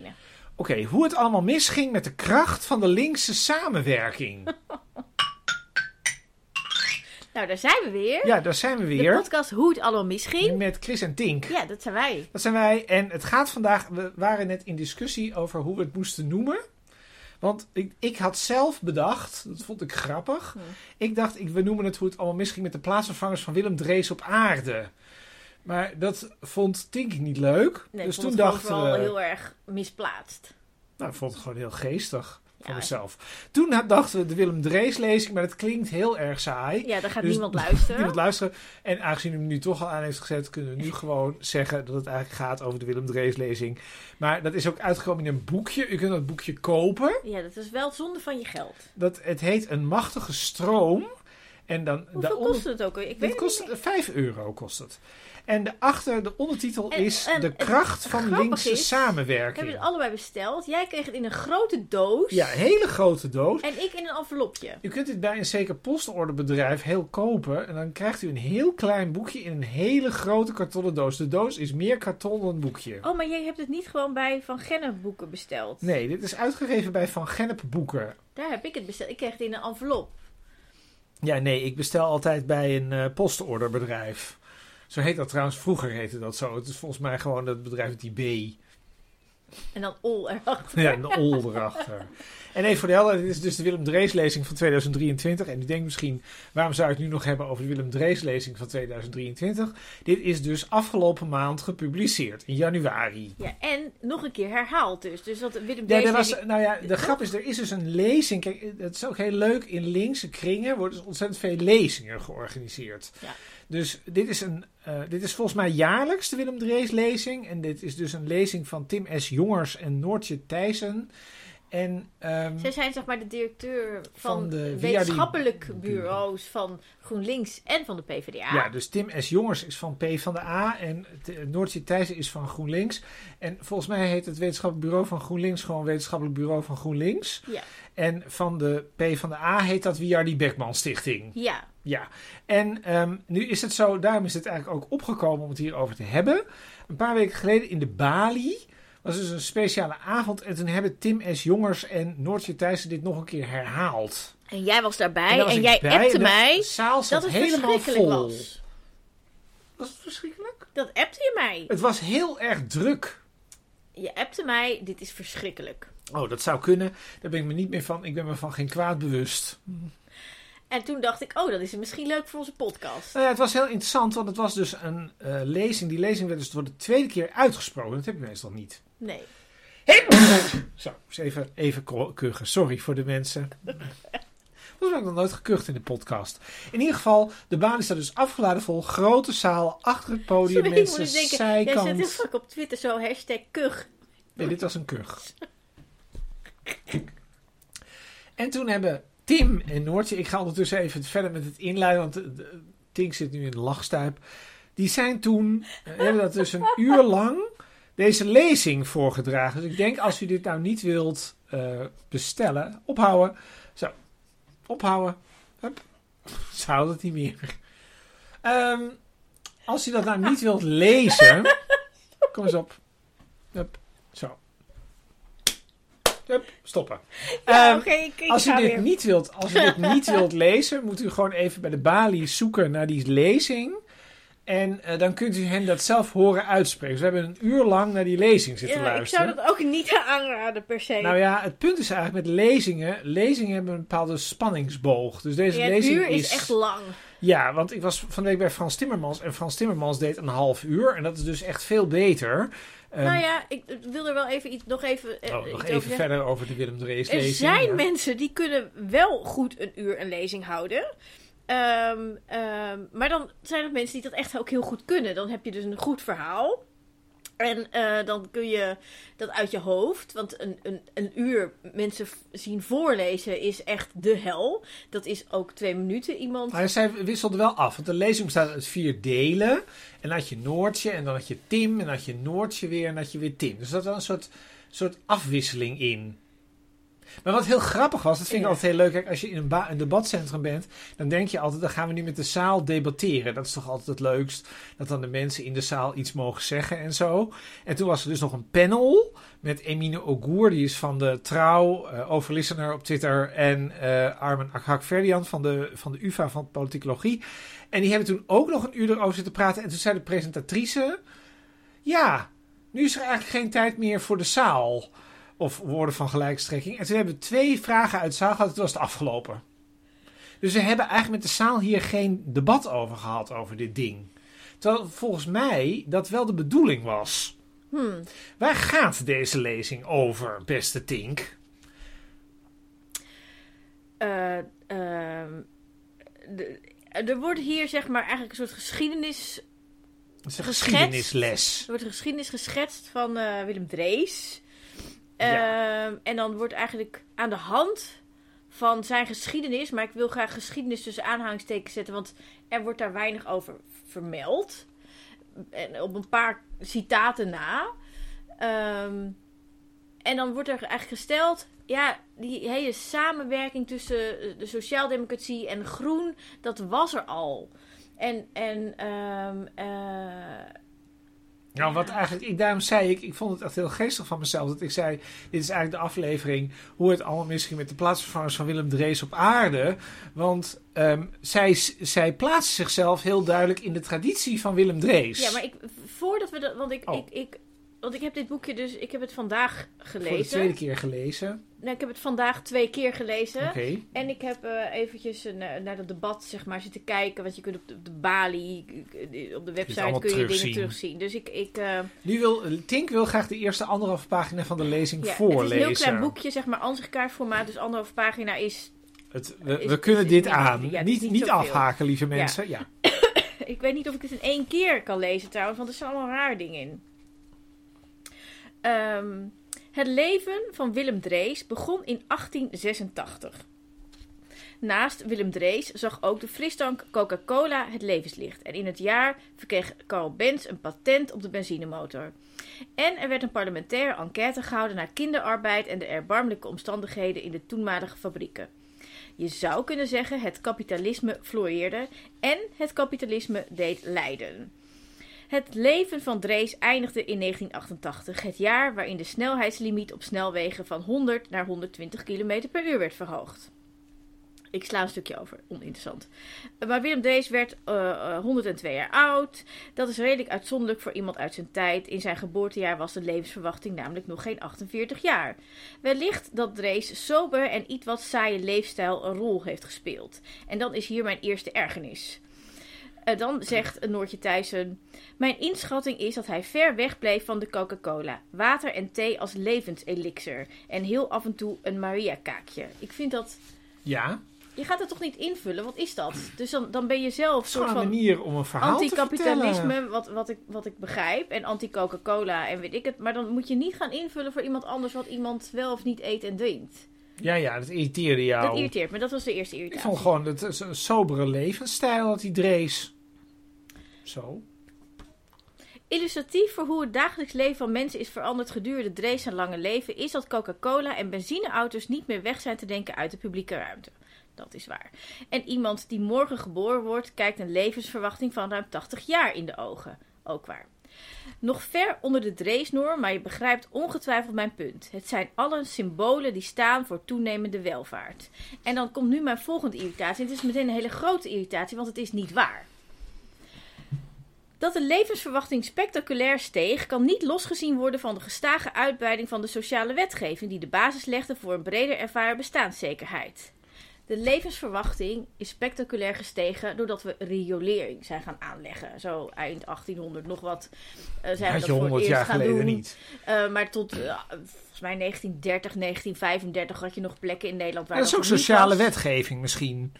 beginnen. Oké, hoe het allemaal misging met de kracht van de linkse samenwerking. Nou, daar zijn we weer. Ja, daar zijn we De weer. podcast Hoe het allemaal misging. Met Chris en Tink. Ja, dat zijn wij. Dat zijn wij. En het gaat vandaag. We waren net in discussie over hoe we het moesten noemen. Want ik, ik had zelf bedacht, dat vond ik grappig. Hm. Ik dacht, ik, we noemen het hoe het allemaal misging met de plaatsvervangers van Willem Drees op aarde. Maar dat vond Tink niet leuk. Nee, dus toen dachten we. heel erg misplaatst. Nou, ik vond het gewoon heel geestig van Ja. mezelf. Toen dachten we de Willem Drees lezing, maar dat klinkt heel erg saai. Ja, daar gaat Dus- niemand luisteren. Niemand luisteren. En aangezien u hem nu toch al aan heeft gezet, kunnen we nu gewoon zeggen dat het eigenlijk gaat over de Willem Drees lezing. Maar dat is ook uitgekomen in een boekje. U kunt dat boekje kopen. Ja, dat is wel zonde van je geld. Dat, het heet Een Machtige Stroom. En dan Hoeveel daaronder- kost het ook? Ik weet het kost niet meer. 5 euro kost het. En de achter de ondertitel En- is en De kracht van linkse is, We hebben samenwerking. het allebei besteld. Jij kreeg het in een grote doos. Ja, een hele grote doos. En ik in een envelopje. U kunt dit bij een zeker postorderbedrijf heel kopen. En dan krijgt u een heel klein boekje in een hele grote kartonnen doos. De doos is meer karton dan boekje. Oh, maar jij hebt het niet gewoon bij Van Gennep boeken besteld. Nee, dit is uitgegeven bij Van Gennep Boeken. Daar heb ik het besteld. Ik kreeg het in een envelop. Ja, nee, ik bestel altijd bij een eh, postorderbedrijf. Zo heet dat trouwens. Vroeger heette dat zo. Het is volgens mij gewoon het bedrijf met die B. En dan ol erachter. Ja, een ol erachter. En even voor de helder, dit is dus de Willem Drees lezing van 2023. En u denkt misschien, waarom zou ik het nu nog hebben over de Willem Drees lezing van 2023? Dit is dus afgelopen maand gepubliceerd, in januari. Ja, en nog een keer herhaald dus. Dus dat Willem Ja, Drees er was, nou ja, de grap is, er is dus een lezing. Kijk, het is ook heel leuk. In linkse kringen worden dus ontzettend veel lezingen georganiseerd. Ja. Dus dit is, een, eh, dit is volgens mij jaarlijks de Willem Drees lezing. En dit is dus een lezing van Tim S. Jongers en Noortje Thijssen. En, ehm, Zij zijn zeg maar de directeur van, Van de wetenschappelijk bureaus van GroenLinks en van de PvdA. Ja, dus Tim S. Jongers is van P van de A en Noortje Thijssen is van GroenLinks. En volgens mij heet het wetenschappelijk bureau van GroenLinks gewoon wetenschappelijk bureau van GroenLinks. Ja. En van de P van de A heet dat Wiardi Beckman Stichting. Ja, Ja. En ehm, nu is het zo, daarom is het eigenlijk ook opgekomen om het hierover te hebben. Een paar weken geleden in de Bali was dus een speciale avond. En toen hebben Tim S. Jongers en Noortje Thijssen dit nog een keer herhaald. en jij was daarbij was en jij bij appte en de mij zaal zat dat het helemaal verschrikkelijk vol. was. Was het verschrikkelijk? Dat appte je mij. Het was heel erg druk. Je appte mij, dit is verschrikkelijk. Oh, dat zou kunnen. Daar ben ik me niet meer van. Ik ben me van geen kwaad bewust. En toen dacht ik, oh, dat is misschien leuk voor onze podcast. Nou ja, het was heel interessant, want het was dus een eh, lezing. Die lezing werd dus voor de tweede keer uitgesproken. Dat heb je meestal niet. Nee. Zo, eens even, even kuchen. Sorry voor de mensen. Dat heb ik nog nooit gekucht in de podcast. In ieder geval, de baan is daar dus afgeladen vol. Grote zaal, achter het podium, Sorry, ik mensen, moet denken, jij zet heel zijkant. vaak op Twitter zo hashtag kug. Nee, dit was een kuch. En toen hebben Tim en Noortje, ik ga ondertussen even verder met het inleiden, want de- de- Tink zit nu in de lachstuip. Die zijn toen, eh, hebben dat dus een uur lang, deze lezing voorgedragen. Dus ik denk, als u dit nou niet wilt eh, bestellen, ophouden. Zo, ophouden. Hup. Ze houdt het niet meer. Ehm, als u dat nou niet wilt lezen, kom eens op. Hup. Zo. Hup, stoppen. Ja, Ehm, ik, ik als u, dit weer. niet wilt, als u dit niet wilt lezen, moet u gewoon even bij de balie zoeken naar die lezing. En eh, dan kunt u hen dat zelf horen uitspreken. Dus we hebben een uur lang naar die lezing zitten Ja, ik luisteren. zou dat ook niet aanraden per se. Nou ja, het punt is eigenlijk met lezingen. Lezingen hebben een bepaalde spanningsboog. Dus deze Ja, lezing is is echt lang. Ja, want ik was van de week bij Frans Timmermans. En Frans Timmermans deed een half uur. En dat is dus echt veel beter. Ehm, nou ja, ik wil er wel even iets, nog even, eh, oh, nog over even verder over de Willem Drees Er lezing. zijn ja. mensen die kunnen wel goed een uur een lezing houden. Ehm, ehm, maar dan zijn er mensen die dat echt ook heel goed kunnen. Dan heb je dus een goed verhaal. En eh, dan kun je dat uit je hoofd. Want een, een, een uur mensen zien voorlezen is echt de hel. Dat is ook twee minuten iemand. Maar zij wisselden wel af. Want de lezing bestaat uit vier delen. En dan had je Noortje. En dan had je Tim. En dan had je Noortje weer. En dan had je weer Tim. Dus dat was een soort, soort afwisseling in. Maar wat heel grappig was, dat vind ik Ja. altijd heel leuk. Kijk, als je in een, ba- een debatcentrum bent, dan denk je altijd, dan gaan we nu met de zaal debatteren. Dat is toch altijd het leukst, dat dan de mensen in de zaal iets mogen zeggen en zo. En toen was er dus nog een panel met Emine Ogur, die is van de Trouw, eh overlistener op Twitter, en eh Armen Akhak-Verdian van de, van de UvA van Politicologie. En die hebben toen ook nog een uur erover zitten praten. En toen zei de presentatrice, ja, nu is er eigenlijk geen tijd meer voor de zaal. Of woorden van gelijkstrekking. En toen hebben we twee vragen uit de zaal gehad. Toen was het afgelopen. Dus we hebben eigenlijk met de zaal hier geen debat over gehad over dit ding. Terwijl volgens mij dat wel de bedoeling was. Hmm. Waar gaat deze lezing over, beste Tink? Eh, ehm, de- er wordt hier zeg maar eigenlijk een soort geschiedenis... Een geschiedenisles. Er wordt geschiedenis geschetst van eh, Willem Drees. Ehm, en dan wordt eigenlijk aan de hand van zijn geschiedenis... maar ik wil graag geschiedenis tussen aanhalingstekens zetten... want er wordt daar weinig over vermeld. En op een paar citaten na. Ehm, en dan wordt er eigenlijk gesteld... ja, die hele samenwerking tussen de sociaaldemocratie en groen... dat was er al. En, en ehm, eh, Nou, wat eigenlijk, ik, daarom zei ik, ik vond het echt heel geestig van mezelf. Dat ik zei, dit is eigenlijk de aflevering hoe het allemaal misschien met de plaatsvervangers van Willem Drees op aarde. Want ehm, zij, zij plaatsen zichzelf heel duidelijk in de traditie van Willem Drees. Ja, maar ik, voordat we dat. Want ik, Oh. ik, ik, want ik heb dit boekje dus. Ik heb het vandaag Voor de gelezen. tweede keer gelezen. Nee, ik heb het vandaag twee keer gelezen. Oké. En ik heb eh, eventjes eh, naar, dat debat zeg maar, zitten kijken. Want je kunt op de, op de balie, eh, op de website kun je dingen terugzien. Dus ik. ik eh, Nu wil, Tink wil graag de eerste anderhalve pagina van de lezing ja, voorlezen. het is een heel klein boekje, zeg maar, ansichtkaartformaat. Dus anderhalf pagina is. Het- we, Is- we kunnen is dit aan. ja, het niet niet afhaken, lieve mensen. Ja. Ik weet niet of ik het in één keer kan lezen trouwens, want er staan allemaal raar dingen in. Ehm, het leven van Willem Drees begon in 1886. Naast Willem Drees zag ook de frisdrank Coca-Cola het levenslicht. En in het jaar verkreeg Carl Benz een patent op de benzinemotor. En er werd een parlementaire enquête gehouden naar kinderarbeid en de erbarmelijke omstandigheden in de toenmalige fabrieken. Je zou kunnen zeggen het kapitalisme floreerde en het kapitalisme deed lijden. Het leven van Drees eindigde in 1988, het jaar waarin de snelheidslimiet op snelwegen van 100 naar 120 km per uur werd verhoogd. Ik sla een stukje over, oninteressant. Maar Willem Drees werd eh, eh, 102 jaar oud. Dat is redelijk uitzonderlijk voor iemand uit zijn tijd. In zijn geboortejaar was de levensverwachting namelijk nog geen 48 jaar. Wellicht dat Drees sober en iets wat saaie leefstijl een rol heeft gespeeld. En dan is hier mijn eerste ergernis. Eh, dan zegt Noortje Thijssen... Mijn inschatting is dat hij ver weg bleef van de Coca-Cola. Water en thee als levenselixer. En heel af en toe een Maria-kaakje. Ik vind dat... ja. Je gaat het toch niet invullen? Wat is dat? Dus dan, dan ben je zelf een soort gewoon een van manier om een verhaal te vertellen. anti-kapitalisme, wat, wat, ik, wat ik begrijp. En anti-Coca-Cola en weet ik het. Maar dan moet je niet gaan invullen voor iemand anders wat iemand wel of niet eet en drinkt. Ja, ja, dat irriteerde jou. Dat irriteert me. Dat was de eerste Ik irritatie. vond gewoon het is een sobere levensstijl dat hij drees. Zo. Illustratief voor hoe het dagelijks leven van mensen is veranderd gedurende Drees zijn lange leven, is dat Coca-Cola en benzineauto's niet meer weg zijn te denken uit de publieke ruimte. Dat is waar. En iemand die morgen geboren wordt, kijkt een levensverwachting van ruim 80 jaar in de ogen. Ook waar. Nog ver onder de Dreesnorm, maar je begrijpt ongetwijfeld mijn punt. Het zijn allen symbolen die staan voor toenemende welvaart. En dan komt nu mijn volgende irritatie. Het is meteen een hele grote irritatie, want het is niet waar. Dat de levensverwachting spectaculair steeg, kan niet losgezien worden van de gestage uitbreiding van de sociale wetgeving die de basis legde voor een breder ervaren bestaanszekerheid. De levensverwachting is spectaculair gestegen doordat we riolering zijn gaan aanleggen. Zo eind 1800 nog wat eh, zijn we Had dat je voor het 100 eerst jaar gaan geleden doen. niet. Eh, maar tot eh, volgens mij 1930, 1935 had je nog plekken in Nederland waar Ja, dat is ook sociale wetgeving misschien.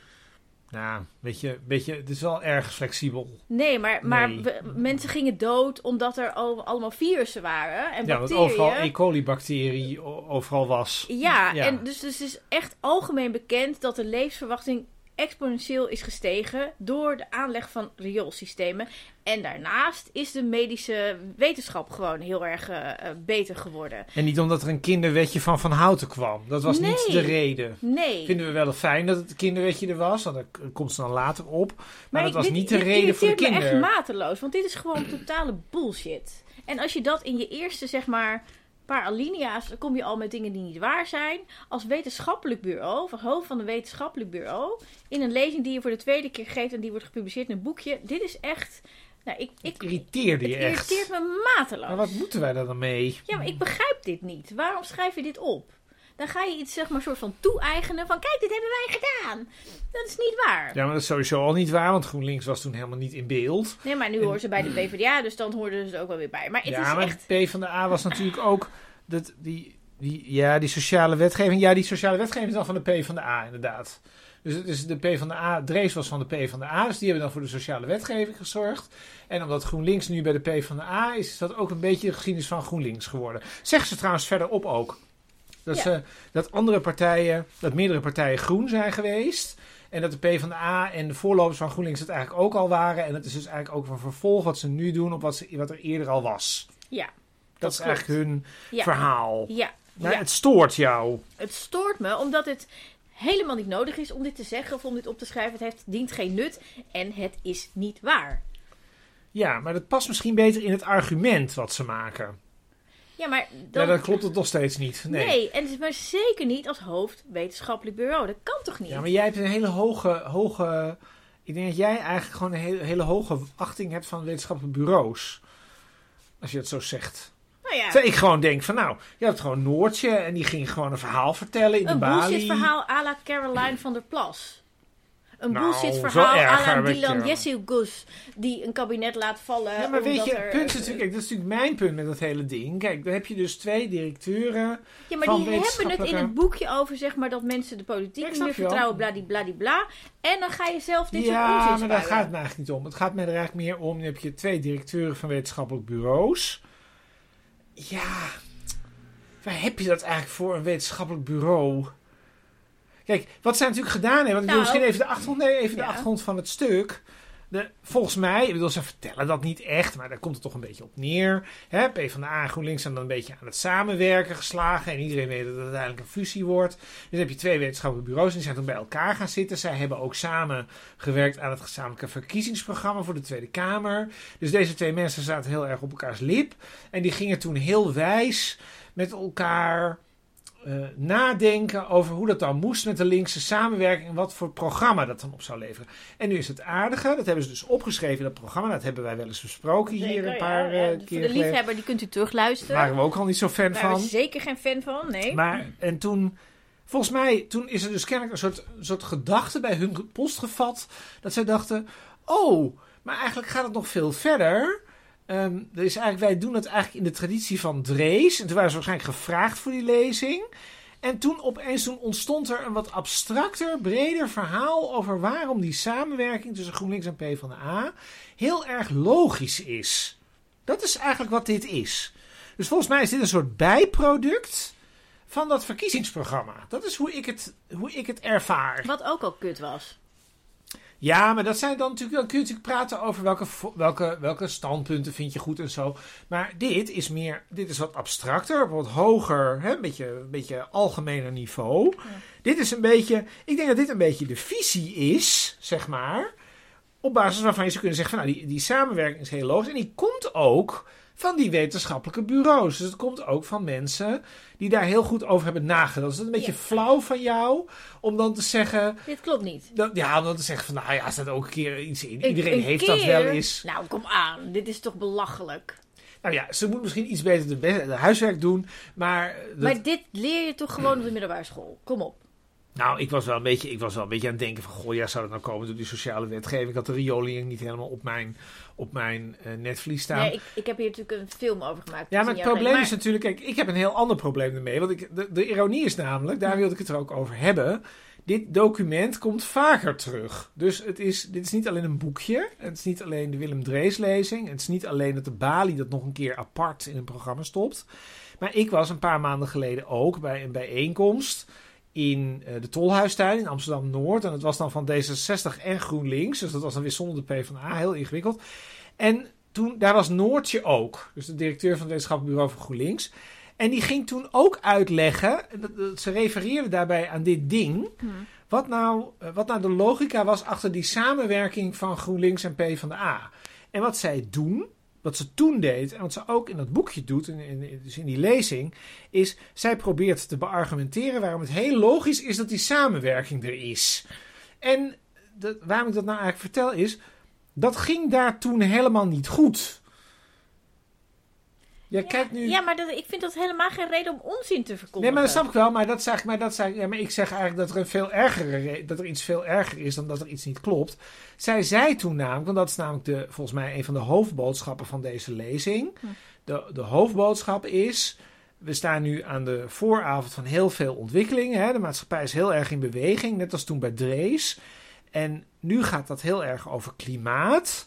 Nou, weet je, weet je, het is wel erg flexibel. Nee, maar, maar Nee. we- mensen gingen dood omdat er al, allemaal virussen waren en Ja, want bacteriën. overal E. coli-bacterie overal was. Ja, Ja. en dus, dus het is echt algemeen bekend dat de levensverwachting exponentieel is gestegen door de aanleg van rioolsystemen. En daarnaast is de medische wetenschap gewoon heel erg eh, eh, beter geworden. En niet omdat er een kinderwetje van Van Houten kwam. Dat was niet de reden. Nee. Vinden we wel fijn dat het kinderwetje er was, want k- komt ze dan later op. Maar, dat ik- was dit- niet de reden voor de kinderen. echt mateloos, want dit is gewoon totale bullshit. En als je dat in je eerste, zeg maar, paar alinea's, dan kom je al met dingen die niet waar zijn. Als wetenschappelijk bureau, als hoofd van een wetenschappelijk bureau, in een lezing die je voor de tweede keer geeft en die wordt gepubliceerd in een boekje. Dit is echt, nou, ik, ik, Het irriteerde het je echt. irriteert me mateloos. Maar wat moeten wij daar dan mee? Ja, maar ik begrijp dit niet. Waarom schrijf je dit op? Dan ga je iets, zeg maar, soort van toe-eigenen van, kijk, dit hebben wij gedaan. Dat is niet waar. Ja, maar dat is sowieso al niet waar, want GroenLinks was toen helemaal niet in beeld. Nee, maar nu horen ze bij de PvdA, dus dan hoorden ze er ook wel weer bij. Maar het ja, is maar echt... de P van de A was natuurlijk ook dat die, die, ja, die sociale wetgeving. Ja, die sociale wetgeving is dan van de P van de A, inderdaad. Dus het is de P van de A, Drees was van de P van de A, dus die hebben dan voor de sociale wetgeving gezorgd. En omdat GroenLinks nu bij de P van de A is, is dat ook een beetje de geschiedenis van GroenLinks geworden. Zeggen ze trouwens verderop ook. Dat, Ja. ze, dat andere partijen, dat meerdere partijen groen zijn geweest. En dat de P van de A en de voorlopers van GroenLinks het eigenlijk ook al waren. En dat is dus eigenlijk ook een vervolg wat ze nu doen op wat, ze, wat er eerder al was. Ja, Dat, Dat is eigenlijk hun ja, verhaal. ja, Maar ja. het stoort jou. Het stoort me, omdat het helemaal niet nodig is om dit te zeggen of om dit op te schrijven. Het heeft, dient geen nut en het is niet waar. Ja, maar dat past misschien beter in het argument wat ze maken. Ja, maar dan... Ja, dan klopt het nog steeds niet. Nee. Nee, en het is maar zeker niet als hoofd wetenschappelijk bureau. Dat kan toch niet? Ja, maar jij hebt een hele hoge, hoge... Ik denk dat jij eigenlijk gewoon een hele, hele hoge achting hebt van wetenschappelijke bureaus. Als je het zo zegt. Nou ja, Terwijl ik gewoon denk van nou, je hebt gewoon Noortje en die ging gewoon een verhaal vertellen in de een Bali. bullshit verhaal à la Caroline van der Plas. Een Nou, bullshit verhaal erger met Dylan je. Jessilgus die een kabinet laat vallen. Ja, maar weet omdat je, er, punt is natuurlijk, kijk, dat is natuurlijk mijn punt met dat hele ding. Kijk, dan heb je dus twee directeuren. Ja, maar van die hebben het in het boekje over, zeg maar, dat mensen de Ja, politiek niet meer vertrouwen, bladibladibla. En dan ga je zelf dit soort ja, maar daar gaat het me eigenlijk niet om. Het gaat mij er eigenlijk meer om. Dan heb je twee directeuren van wetenschappelijk bureaus. Ja, waar heb je dat eigenlijk voor een wetenschappelijk bureau? Kijk, wat zij natuurlijk gedaan hebben. Want ik wil Nou, misschien even de achtergrond, nee, even de achtergrond van het stuk. De, volgens mij, ik bedoel, ze vertellen dat niet echt, maar daar komt het toch een beetje op neer. Hè, PvdA en GroenLinks zijn dan een beetje aan het samenwerken geslagen. En iedereen weet dat het uiteindelijk een fusie wordt. Dus dan heb je twee wetenschappelijke bureaus en die zijn toen bij elkaar gaan zitten. Zij hebben ook samen gewerkt aan het gezamenlijke verkiezingsprogramma voor de Tweede Kamer. Dus deze twee mensen zaten heel erg op elkaars lip. En die gingen toen heel wijs met elkaar eh, nadenken over hoe dat dan moest met de linkse samenwerking en wat voor programma dat dan op zou leveren. En nu is het aardige, dat hebben ze dus opgeschreven in dat programma. Dat hebben wij wel eens besproken hier een paar ja. eh, Voor keer de geleden. liefhebber, die kunt u terugluisteren. Daar waren we ook al niet zo fan Daar van. we zeker geen fan van, nee. Maar, en toen, volgens mij, toen is er dus kennelijk een soort, soort gedachte bij hun post gevat. Dat zij dachten, oh, maar eigenlijk gaat het nog veel verder. Ehm, er is eigenlijk, wij doen het eigenlijk in de traditie van Drees. En toen waren ze waarschijnlijk gevraagd voor die lezing. En toen opeens toen ontstond er een wat abstracter, breder verhaal over waarom die samenwerking tussen GroenLinks en PvdA heel erg logisch is. Dat is eigenlijk wat dit is. Dus volgens mij is dit een soort bijproduct van dat verkiezingsprogramma. Dat is hoe ik het, hoe ik het ervaar. Wat ook al kut was. Ja, maar dat zijn dan natuurlijk, dan kun je natuurlijk praten over welke, welke, welke standpunten vind je goed en zo. Maar dit is meer, dit is wat abstracter, wat hoger, hè, een, beetje, een beetje algemener niveau. Dit is een beetje, ik denk dat dit een beetje de visie is, zeg maar. Op basis waarvan je zou kunnen zeggen van nou, die, die samenwerking is heel logisch. En die komt ook van die wetenschappelijke bureaus. Dus het komt ook van mensen die daar heel goed over hebben nagedacht. Dus dat is een beetje Ja. flauw van jou om dan te zeggen. Dit klopt niet. Dat, ja, om dan te zeggen van nou ja, staat ook een keer iets in. Een- Iedereen een heeft dat wel eens. Nou, kom aan. Dit is toch belachelijk. Nou ja, ze moet misschien iets beter de, be- de huiswerk doen. Maar, dat- Maar dit leer je toch gewoon op de middelbare school. Kom op. nou, ik was, wel een beetje, ik was wel een beetje aan het denken van... Goh, ja, zou dat nou komen door die sociale wetgeving? Ik had de rioling niet helemaal op mijn, op mijn eh, netvlies staan. Nee, ik, ik heb hier natuurlijk een film over gemaakt. Ja, maar het probleem is natuurlijk, kijk, ik heb een heel ander probleem ermee. Want ik, de, de ironie is namelijk, daar wilde ik het er ook over hebben. Dit document komt vaker terug. Dus het is, dit is niet alleen een boekje. Het is niet alleen de Willem Drees lezing. Het is niet alleen dat de Bali dat nog een keer apart in een programma stopt. Maar ik was een paar maanden geleden ook bij een bijeenkomst in eh, de Tolhuistuin in Amsterdam-Noord. En dat was dan van D66 en GroenLinks. Dus dat was dan weer zonder de PvdA. Heel ingewikkeld. En toen, daar was Noortje ook. Dus de directeur van het wetenschappelijk bureau van GroenLinks. En die ging toen ook uitleggen, dat- dat- ze refereerde daarbij aan dit ding, wat nou, eh, wat nou de logica was achter die samenwerking van GroenLinks en PvdA. En wat zij doen, wat ze toen deed en wat ze ook in dat boekje doet, in, in, dus in die lezing, is zij probeert te beargumenteren waarom het heel logisch is dat die samenwerking er is. En waarom ik dat nou eigenlijk vertel is, dat ging daar toen helemaal niet goed. Jij kijkt nu... Ja, maar dat, ik vind dat helemaal geen reden om onzin te verkondigen. Nee, maar dat snap ik wel. Maar, dat zeg, maar, dat zeg, ja, maar ik zeg eigenlijk dat er, een veel ergere, re- dat er iets veel erger is dan dat er iets niet klopt. Zij zei toen namelijk, want dat is namelijk de, volgens mij een van de hoofdboodschappen van deze lezing. Hm. De, de hoofdboodschap is, we staan nu aan de vooravond van heel veel ontwikkelingen. Hè. De maatschappij is heel erg in beweging, net als toen bij Drees. En nu gaat dat heel erg over klimaat.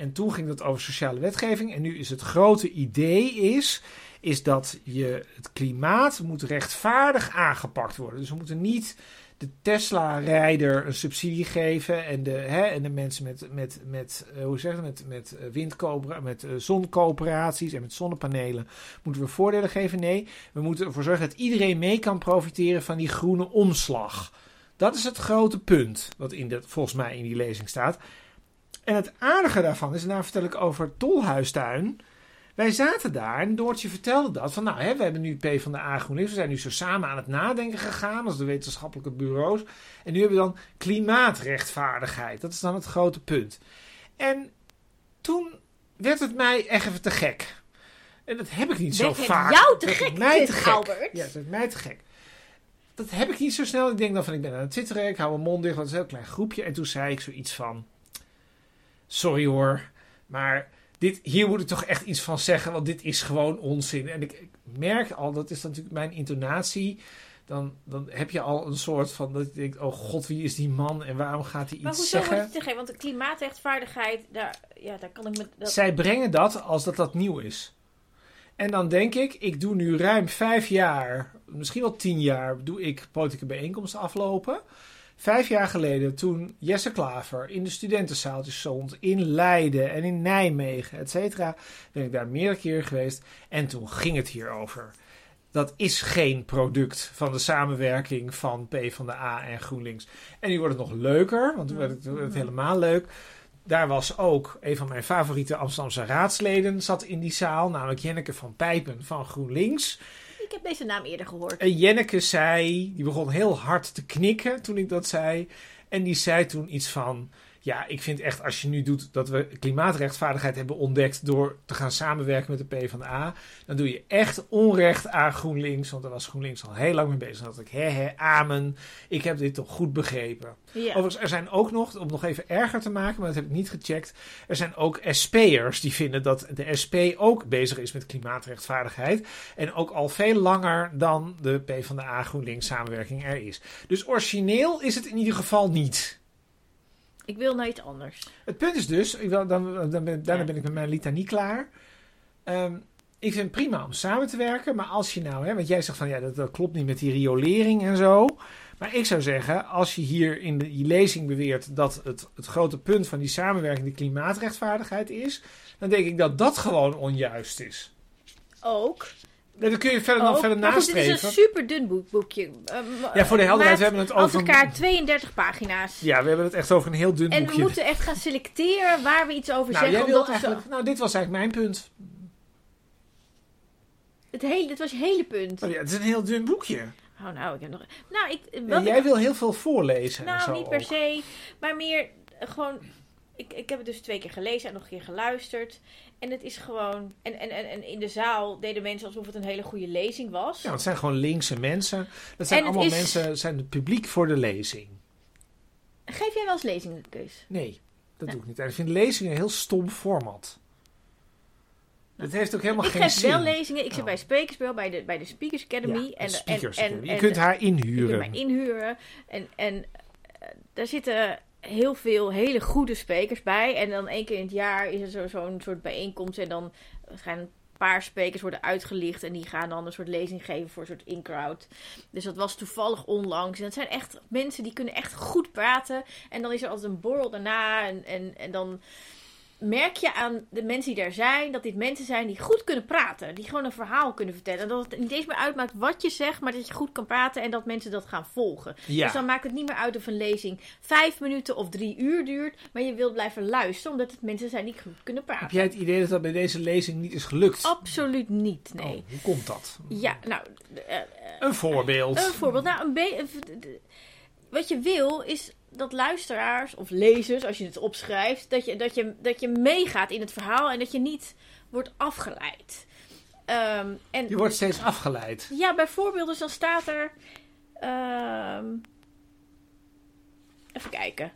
En toen ging het over sociale wetgeving. En nu is het grote idee is, is dat je het klimaat moet rechtvaardig aangepakt worden. Dus we moeten niet de Tesla-rijder een subsidie geven en de, hè, en de mensen met, met, met, eh, hoe zeg je, met, met eh, met eh, zoncoöperaties en met zonnepanelen moeten we voordelen geven. Nee, we moeten ervoor zorgen dat iedereen mee kan profiteren van die groene omslag. Dat is het grote punt wat in volgens mij in die lezing staat. En het aardige daarvan is, en daar vertel ik over Tolhuistuin. Wij zaten daar en Doortje vertelde dat. Van nou, hè, we hebben nu P van de A GroenLinks. We zijn nu zo samen aan het nadenken gegaan als de wetenschappelijke bureaus. En nu hebben we dan klimaatrechtvaardigheid. Dat is dan het grote punt. En toen werd het mij echt even te gek. En dat heb ik niet zo vaak. jou te gek, mij te gek. Albert? Ja, werd mij te gek. Dat heb ik niet zo snel. Ik denk dan van, ik ben aan het twitteren. Ik hou mijn mond dicht, want het is een heel klein groepje. En toen zei ik zoiets van... Sorry hoor, maar dit, hier moet ik toch echt iets van zeggen, want dit is gewoon onzin. En ik, ik merk al, dat is natuurlijk mijn intonatie. Dan, dan heb je al een soort van, dat je denkt, oh god, wie is die man en waarom gaat hij Maar iets hoezo zeggen? het te gek? Want de klimaatrechtvaardigheid, daar, ja, daar kan ik me... Dat... Zij brengen dat als dat dat nieuw is. En dan denk ik, ik doe nu ruim vijf jaar, misschien wel tien jaar, doe ik politieke bijeenkomsten aflopen. Vijf jaar geleden, toen Jesse Klaver in de studentenzaaltjes stond, in Leiden en in Nijmegen, et cetera, ben ik daar meerdere keren geweest. En toen ging het hierover. Dat is geen product van de samenwerking van PvdA en GroenLinks. En nu wordt het nog leuker, want toen werd het, helemaal leuk. Daar was ook een van mijn favoriete Amsterdamse raadsleden zat in die zaal, namelijk Jenneke van Pijpen van GroenLinks. Ik heb deze naam eerder gehoord. En Jenneke zei, die begon heel hard te knikken toen ik dat zei. En die zei toen iets van, ja, ik vind echt als je nu doet dat we klimaatrechtvaardigheid hebben ontdekt door te gaan samenwerken met de PvdA, dan doe je echt onrecht aan GroenLinks. Want daar was GroenLinks al heel lang mee bezig. Dan dacht ik, hè, hè, amen, ik heb dit toch goed begrepen. Ja. Overigens, er zijn ook nog, om nog even erger te maken, maar dat heb ik niet gecheckt. Er zijn ook SP'ers die vinden dat de SP ook bezig is met klimaatrechtvaardigheid. En ook al veel langer dan de PvdA GroenLinks samenwerking er is. Dus origineel is het in ieder geval niet. Ik wil naar iets anders. Het punt is dus, ik wil, dan, dan ben, daarna Ja. ben ik met mijn litanie klaar. Ehm, ik vind het prima om samen te werken, maar als je nou, hè, want jij zegt van ja, dat, dat klopt niet met die riolering en zo. Maar ik zou zeggen, als je hier in de, die lezing beweert dat het, het grote punt van die samenwerking de klimaatrechtvaardigheid is, dan denk ik dat dat gewoon onjuist is. Ook. Nee, dan kun je verder, nog ook. verder goed, dit is nastreven. een super dun boek, boekje. Ehm, Ja, voor de helderheid, maakt we hebben het over... elkaar 32 pagina's. Ja, we hebben het echt over een heel dun En we boekje. moeten echt gaan selecteren waar we iets over nou, zeggen. jij Omdat nou, dit was eigenlijk mijn punt. het hele, dit was je hele punt. Oh ja, het is een heel dun boekje. Oh, nou, ik heb nog. Nou, ik. Ja, jij ik wil heel veel voorlezen en nou, zo niet per ook. se. Maar meer eh, gewoon. Ik, ik heb het dus twee keer gelezen en nog een keer geluisterd. En het is gewoon. En, en, en, en in de zaal deden mensen alsof het een hele goede lezing was. Ja, het zijn gewoon linkse mensen. Dat zijn En allemaal is- mensen, zijn het publiek voor de lezing. Geef jij wel eens lezingen, Kees? Nee, dat doe ik niet. En ik vind lezingen een heel stom format. Het heeft ook helemaal ik geen geef zin. wel lezingen. Ik zit Oh. bij Sprekersbel, bij de, bij de Speakers Academy. Ja, en, de Speakers en, en, Je kunt haar Je kunt inhuren. mij inhuren. En, en eh, daar zitten heel veel hele goede sprekers bij. En dan één keer in het jaar is er zo- zo'n soort bijeenkomst. En dan gaan paar sprekers worden uitgelicht. En die gaan dan een soort lezing geven voor een soort in-crowd. Dus dat was toevallig onlangs. En dat zijn echt mensen die kunnen echt goed praten. En dan is er altijd een borrel daarna. En, en, en dan merk je aan de mensen die daar zijn, dat dit mensen zijn die goed kunnen praten. Die gewoon een verhaal kunnen vertellen. En dat het niet eens meer uitmaakt wat je zegt, maar dat je goed kan praten en dat mensen dat gaan volgen. Ja. Dus dan maakt het niet meer uit of een lezing vijf minuten of drie uur duurt. Maar je wilt blijven luisteren, omdat het mensen zijn die goed kunnen praten. Heb jij het idee dat dat bij deze lezing niet is gelukt? Absoluut niet, nee. Oh, hoe komt dat? Ja, nou, eh, Een voorbeeld. een voorbeeld. Nou, een wat je wil is dat luisteraars of lezers, als je het opschrijft, dat je, dat je, dat je meegaat in het verhaal en dat je niet wordt afgeleid. Ehm, en Je wordt steeds afgeleid. ja, bijvoorbeeld, dus dan staat er. ehm, even kijken.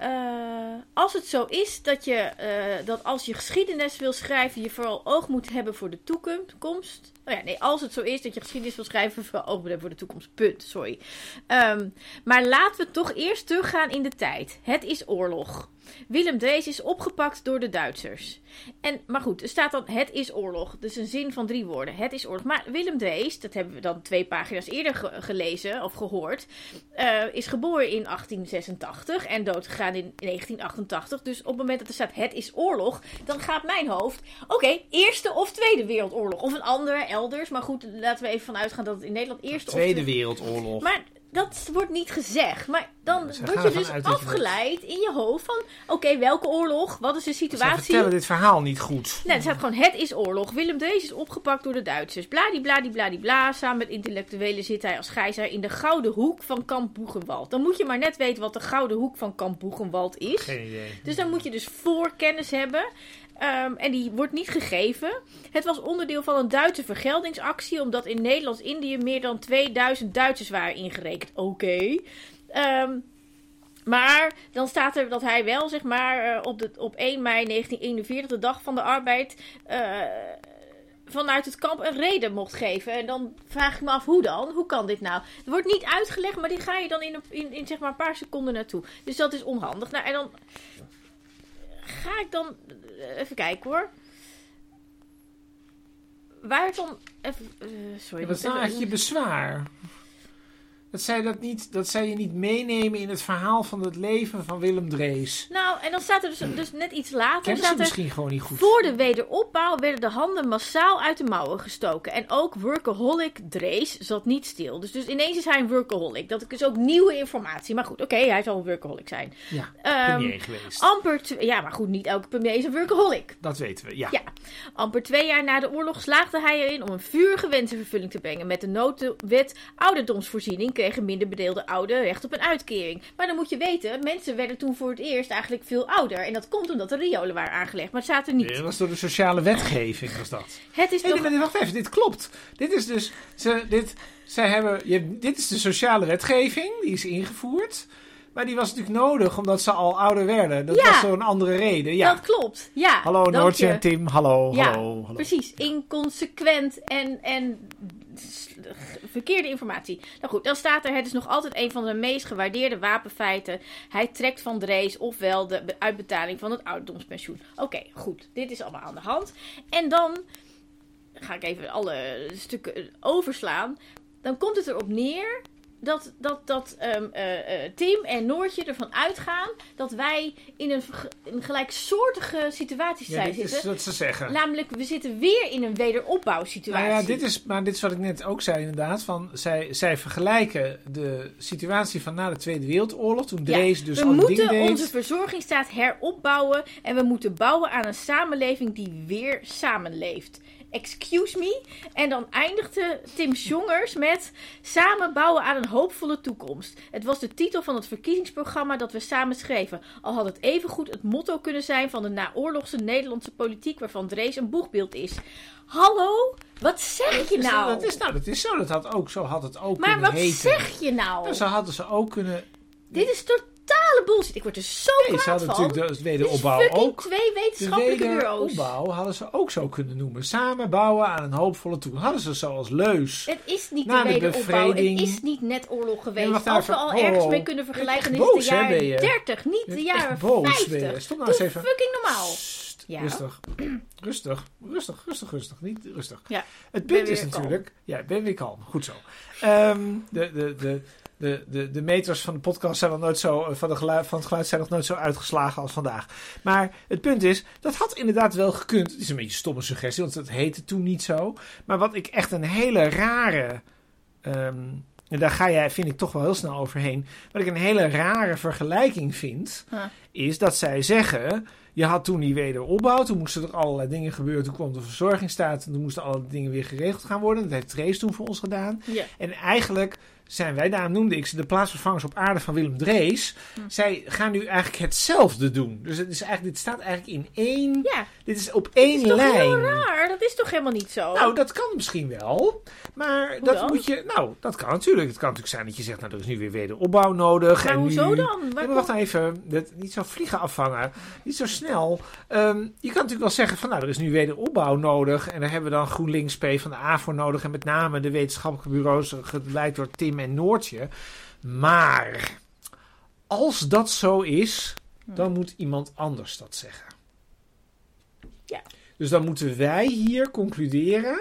Eh, als het zo is dat, je, eh, dat als je geschiedenis wil schrijven, je vooral oog moet hebben voor de toekomst. Oh ja, nee, als het zo is dat je geschiedenis wil schrijven, vooral oog moet hebben voor de toekomst. Punt, sorry. Ehm, maar laten we toch eerst teruggaan in de tijd. Het is oorlog. Willem Drees is opgepakt door de Duitsers. En, maar goed, er staat dan het is oorlog. Dus een zin van drie woorden. Het is oorlog. Maar Willem Drees, dat hebben we dan twee pagina's eerder ge- gelezen of gehoord, eh, is geboren in 1886 en doodgegaan in 1988. Dus op het moment dat er staat het is oorlog, dan gaat mijn hoofd, oké, Eerste of Tweede Wereldoorlog. Of een andere, elders. Maar goed, laten we even vanuit gaan dat het in Nederland Eerste Tweede of... Wereldoorlog. Maar dat wordt niet gezegd. Maar dan Ze word je dus afgeleid in je hoofd van... Oké, welke oorlog? Wat is de Ze situatie? vertellen dit verhaal niet goed. Nee, er staat gewoon het is oorlog. Willem Drees is opgepakt door de Duitsers. Bladibladibladibla. Samen met intellectuelen zit hij als gijzer in de Gouden Hoek van Kamp Boegenwald. Dan moet je maar net weten wat de Gouden Hoek van Kamp Boegenwald is. Geen idee. Dus dan moet je dus voorkennis hebben. Ehm, en die wordt niet gegeven. Het was onderdeel van een Duitse vergeldingsactie, omdat in Nederlands-Indië meer dan 2000 Duitsers waren ingerekend. Oké. Ehm, maar dan staat er dat hij wel, zeg maar, eh, op, de, op 1 mei 1941, de dag van de arbeid, eh, vanuit het kamp een reden mocht geven. En dan vraag ik me af, hoe dan? Hoe kan dit nou? Het wordt niet uitgelegd, maar die ga je dan in, in, in zeg maar een paar seconden naartoe. Dus dat is onhandig. Nou, en dan ga ik dan eh, even kijken hoor. Waar dan even, eh, sorry. Ja, wat is je bezwaar? Dat zij, dat, niet, dat zij je niet meenemen in het verhaal van het leven van Willem Drees. Nou, en dan staat er dus, dus net iets later. Kennen ze er, misschien gewoon niet goed. Voor de wederopbouw werden de handen massaal uit de mouwen gestoken. En ook workaholic Drees zat niet stil. Dus, dus ineens is hij een workaholic. Dat is ook nieuwe informatie. Maar goed, oké, hij zal een workaholic zijn. Ja, premier geweest. amper... Ja, maar goed, niet elke premier is een workaholic. Dat weten we, ja. Ja. Amper twee jaar na de oorlog slaagde hij erin om een vurige wens in vervulling te brengen. Met de noodwet ouderdomsvoorziening kregen minder bedeelde ouderen recht op een uitkering. Maar dan moet je weten, mensen werden toen voor het eerst eigenlijk veel ouder. En dat komt omdat de riolen waren aangelegd. Maar het er niet. Dat was door de sociale wetgeving, was dat. Het is toch... wacht even, dit klopt. Dit is dus, ze, dit, zij hebben, je, dit is de sociale wetgeving, die is ingevoerd. Maar die was natuurlijk nodig, omdat ze al ouder werden. Dat Ja. was een andere reden, ja. Dat klopt, ja. hallo Noortje je. en Tim, hallo, Ja, hallo, hallo. Precies, inconsequent en, en verkeerde informatie. Nou goed, dan staat er: het is nog altijd een van de meest gewaardeerde wapenfeiten. Hij trekt van Drees ofwel de be- uitbetaling van het ouderdomspensioen. Oké, goed, dit is allemaal aan de hand. En dan ga ik even alle stukken overslaan. Dan komt het erop neer dat, dat, dat eh, Tim en Noortje ervan uitgaan dat wij in een, een gelijksoortige situatie Ja, zijn dit zitten. is wat ze zeggen. Namelijk, we zitten weer in een wederopbouwsituatie. Nou ja, dit is, maar dit is wat ik net ook zei inderdaad. Van, zij, zij vergelijken de situatie van na de Tweede Wereldoorlog. Toen Ja, Drees dus we al die moeten deed. onze verzorgingsstaat heropbouwen en we moeten bouwen aan een samenleving die weer samenleeft. Excuse me. En dan eindigde Tim Jongers met Samen bouwen aan een hoopvolle toekomst. Het was de titel van het verkiezingsprogramma dat we samen schreven. Al had het evengoed het motto kunnen zijn van de naoorlogse Nederlandse politiek waarvan Drees een boegbeeld is. Hallo? Wat zeg je nou? Dat is, nou, dat is zo. Dat had ook, zo had het ook maar kunnen wat heten. zeg je nou? Nou, zo hadden ze ook kunnen... Dit is totale bullshit. Ik word er zo Nee, ze kwaad hadden van. natuurlijk de wederopbouw fucking ook. twee De wetenschappelijke bureaus. wederopbouw hadden ze ook zo kunnen noemen. Samen bouwen aan een hoopvolle toekomst. Hadden ze zo als leus. Het is niet de de wederopbouw. Het is niet net oorlog geweest. Als we even. al Oh, ergens oh. mee kunnen vergelijken, is het de jaren ben je? 30, niet de jaren boos, 50. ben je. Stop nou eens even. fucking normaal. Ja. Rustig. rustig. Rustig, rustig, rustig. Niet rustig. Ja, Het punt is natuurlijk... Ja, ben weer kalm. Goed zo. Ehm, de, de, de, de, de, de meters van de podcast zijn nog nooit zo... eh, Van, de geluid, van het geluid zijn nog nooit zo uitgeslagen als vandaag. Maar het punt is... Dat had inderdaad wel gekund. Het is een beetje een stomme suggestie, want het heette toen niet zo. Maar wat ik echt een hele rare... ehm, en daar ga jij, vind ik, toch wel heel snel overheen. Wat ik een hele rare vergelijking vind... Huh. is dat zij zeggen... Je had toen die wederopbouw, toen moesten er allerlei dingen gebeuren. Toen kwam de verzorgingsstaat en toen moesten alle dingen weer geregeld gaan worden. Dat heeft Trace toen voor ons gedaan. En eigenlijk zijn wij, daarom noemde ik ze de plaatsvervangers op aarde van Willem Drees. Hm. Zij gaan nu eigenlijk hetzelfde doen. Dus het is eigenlijk, dit staat eigenlijk in één, Ja, dit is op dat één is toch lijn. heel raar? Dat is toch helemaal niet zo? Nou, dat kan misschien wel. Maar Hoe dat dan? moet je. Nou, dat kan natuurlijk. Het kan natuurlijk zijn dat je zegt, nou, er is nu weer wederopbouw nodig. maar en hoezo nu... dan? Ja, maar wacht nou even. Dat, niet zo vliegen afvangen. Niet zo snel. Ehm, je kan natuurlijk wel zeggen van nou, er is nu wederopbouw nodig. En daar hebben we dan GroenLinks P van de A voor nodig. En met name de wetenschappelijke bureaus, geleid door Tim en Noortje. Maar als dat zo is, Hm. dan moet iemand anders dat zeggen. Ja. Dus dan moeten wij hier concluderen.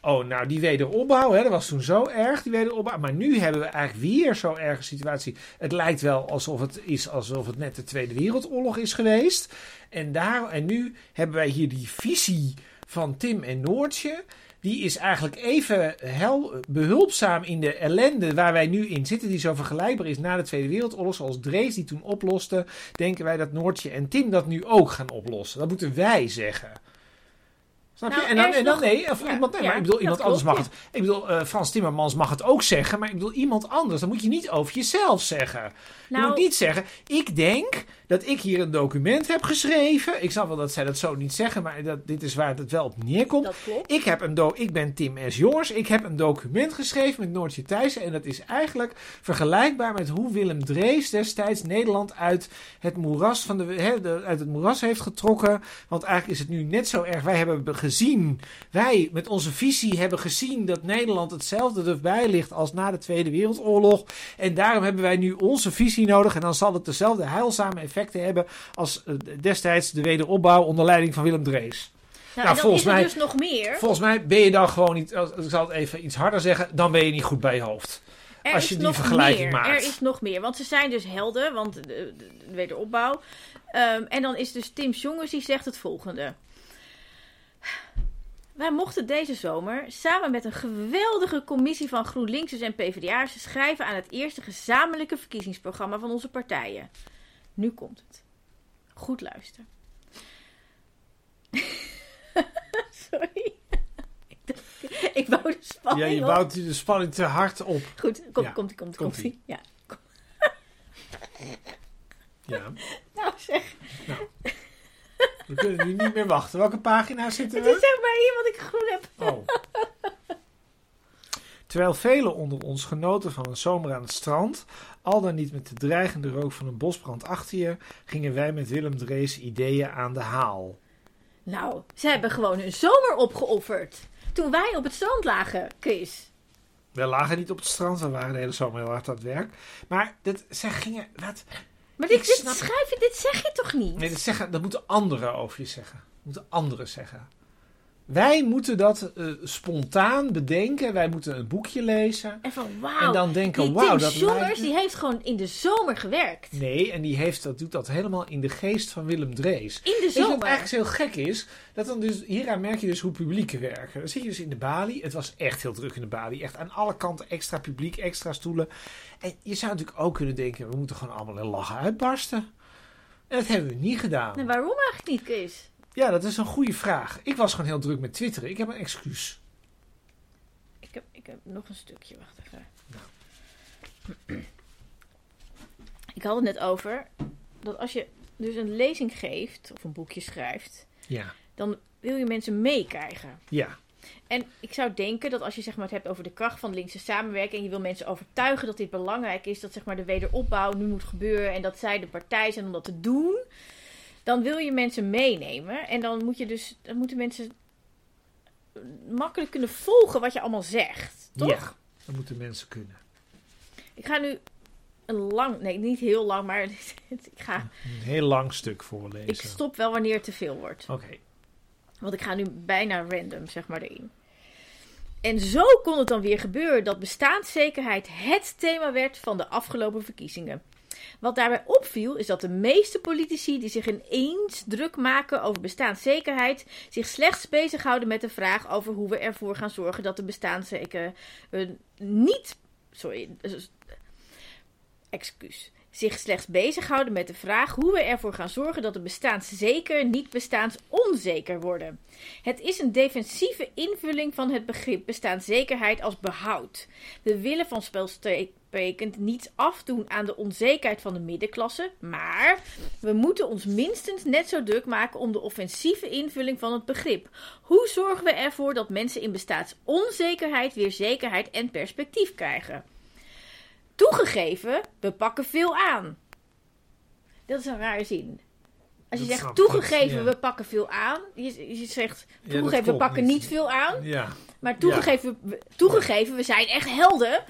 Oh, nou, die wederopbouw, hè, dat was toen zo erg, die wederopbouw. Maar nu hebben we eigenlijk weer zo'n erge situatie. Het lijkt wel alsof het is alsof het net de Tweede Wereldoorlog is geweest. En, daar, en nu hebben wij hier die visie van Tim en Noortje. Die is eigenlijk even hel, behulpzaam in de ellende waar wij nu in zitten. Die zo vergelijkbaar is na de Tweede Wereldoorlog. Zoals Drees die toen oploste. Denken wij dat Noortje en Tim dat nu ook gaan oplossen. Dat moeten wij zeggen. Snap je? Nou, en dan, is en dan nog- nee, of ja, iemand, nee ja, maar ik bedoel, dat iemand klopt, anders mag het. Ik bedoel, eh, Frans Timmermans mag het ook zeggen. Maar ik bedoel, iemand anders. Dan moet je niet over jezelf zeggen. je Nou, moet niet zeggen, ik denk dat ik hier een document heb geschreven. Ik snap wel dat zij dat zo niet zeggen, maar dat, dit is waar het wel op neerkomt. dat klopt. Ik, heb een do ik ben Tim S. Ik heb een document geschreven met Noortje Thijssen. En dat is eigenlijk vergelijkbaar met hoe Willem Drees destijds Nederland uit het moeras, van de, uit het moeras heeft getrokken. Want eigenlijk is het nu net zo erg. Wij hebben be- gezien, wij met onze visie hebben gezien dat Nederland hetzelfde erbij ligt als na de Tweede Wereldoorlog. En daarom hebben wij nu onze visie nodig. En dan zal het dezelfde heilzame effecten hebben als eh, destijds de wederopbouw onder leiding van Willem Drees. Nou, nou, volgens is mij- dus nog meer. Volgens mij ben je dan gewoon niet, ik zal het even iets harder zeggen, dan ben je niet goed bij je hoofd. Er als je die vergelijking meer. maakt. Er is nog meer. Want ze zijn dus helden, want de, de, de wederopbouw. Ehm, en dan is dus Tim Jongens die zegt het volgende. Wij mochten deze zomer samen met een geweldige commissie van GroenLinksers en PvdA'ers schrijven aan het eerste gezamenlijke verkiezingsprogramma van onze partijen. Nu komt het. Goed luisteren. Sorry. Ik dacht- Ik wou de Ja, spanning je op. bouwt de spanning te hard op. Goed, kom, Ja, komt komt komt komt. Ja. Ja. Nou zeg, We kunnen nu niet meer wachten. Welke pagina zitten het is we? zeg maar hier wat ik groen heb. Oh. Terwijl velen onder ons genoten van een zomer aan het strand, al dan niet met de dreigende rook van een bosbrand achter je, gingen wij met Willem Drees ideeën aan de haal. Nou, ze hebben gewoon hun zomer opgeofferd. Toen wij op het strand lagen, Chris. We lagen niet op het strand, we waren de hele zomer heel hard aan het werk. Maar dat, zij gingen. Wat? Maar dit, schrijf je, dit zeg je toch niet? Nee, dat, zeggen, dat moeten anderen over je zeggen. Dat moeten anderen zeggen. Wij moeten dat eh, spontaan bedenken. Wij moeten een boekje lezen. En van En dan denken, wauw, Tim dat Jongers, lijkt... die heeft gewoon in de zomer gewerkt. Nee, en die heeft, dat doet dat helemaal in de geest van Willem Drees. In de je wat zomer. eigenlijk heel gek is? Dat dan dus, hieraan merk je dus hoe publieken werken. Dan zit je dus in de balie. Het was echt heel druk in de balie. Echt aan alle kanten extra publiek, extra stoelen. En je zou natuurlijk ook kunnen denken, we moeten gewoon allemaal in lachen uitbarsten. En dat hebben we niet gedaan. Nee, waarom eigenlijk niet, Chris? Ja, dat is een goede vraag. Ik was gewoon heel druk met twitteren. Ik heb een excuus. Ik heb, ik heb nog een stukje, wacht even. Ik had het net over dat als je dus een lezing geeft of een boekje schrijft, Ja. dan wil je mensen meekrijgen. Ja. En ik zou denken dat als je zeg maar, het hebt over de kracht van linkse samenwerking en je wil mensen overtuigen dat dit belangrijk is, dat zeg maar, de wederopbouw nu moet gebeuren en dat zij de partij zijn om dat te doen, dan wil je mensen meenemen en dan moet je dus, dan moeten mensen makkelijk kunnen volgen wat je allemaal zegt, toch? Ja. Dat moeten mensen kunnen. Ik ga nu een lang, nee, niet heel lang, maar ik ga, Een heel lang stuk voorlezen. ik stop wel wanneer het te veel wordt. Oké. Want ik ga nu bijna random, zeg maar, erin. En zo kon het dan weer gebeuren dat bestaanszekerheid het thema werd van de afgelopen verkiezingen. Wat daarbij opviel is dat de meeste politici die zich ineens druk maken over bestaanszekerheid zich slechts bezighouden met de vraag over hoe we ervoor gaan zorgen dat de bestaanszeker eh, niet. Sorry. eh, Excuus. Zich slechts bezighouden met de vraag hoe we ervoor gaan zorgen dat de bestaanszeker niet bestaansonzeker worden. Het is een defensieve invulling van het begrip bestaanszekerheid als behoud. We willen van spelsprekend niets afdoen aan de onzekerheid van de middenklasse, maar we moeten ons minstens net zo druk maken om de offensieve invulling van het begrip. Hoe zorgen we ervoor dat mensen in bestaansonzekerheid weer zekerheid en perspectief krijgen? Toegegeven, we pakken veel aan. Dat is een rare zin. Als je Dat zegt toegegeven, ja. we pakken veel aan. Je, je zegt Ja, toegegeven, we pakken niet veel aan. Ja. Maar toegegeven, we, toegegeven, we zijn echt helden.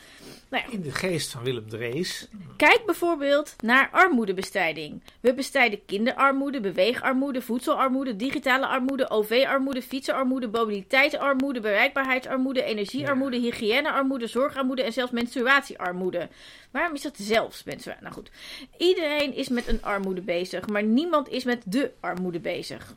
Nou ja, In de geest van Willem Drees. Kijk bijvoorbeeld naar armoedebestrijding. We bestrijden kinderarmoede, beweegarmoede, voedselarmoede, digitale armoede, OV-armoede, fietsenarmoede, mobiliteitsarmoede, bereikbaarheidsarmoede, energiearmoede, hygiënearmoede, zorgarmoede en zelfs menstruatiearmoede. Waarom is dat zelfs menstruatie? Nou goed, iedereen is met een armoede bezig, maar niemand is met de armoede bezig.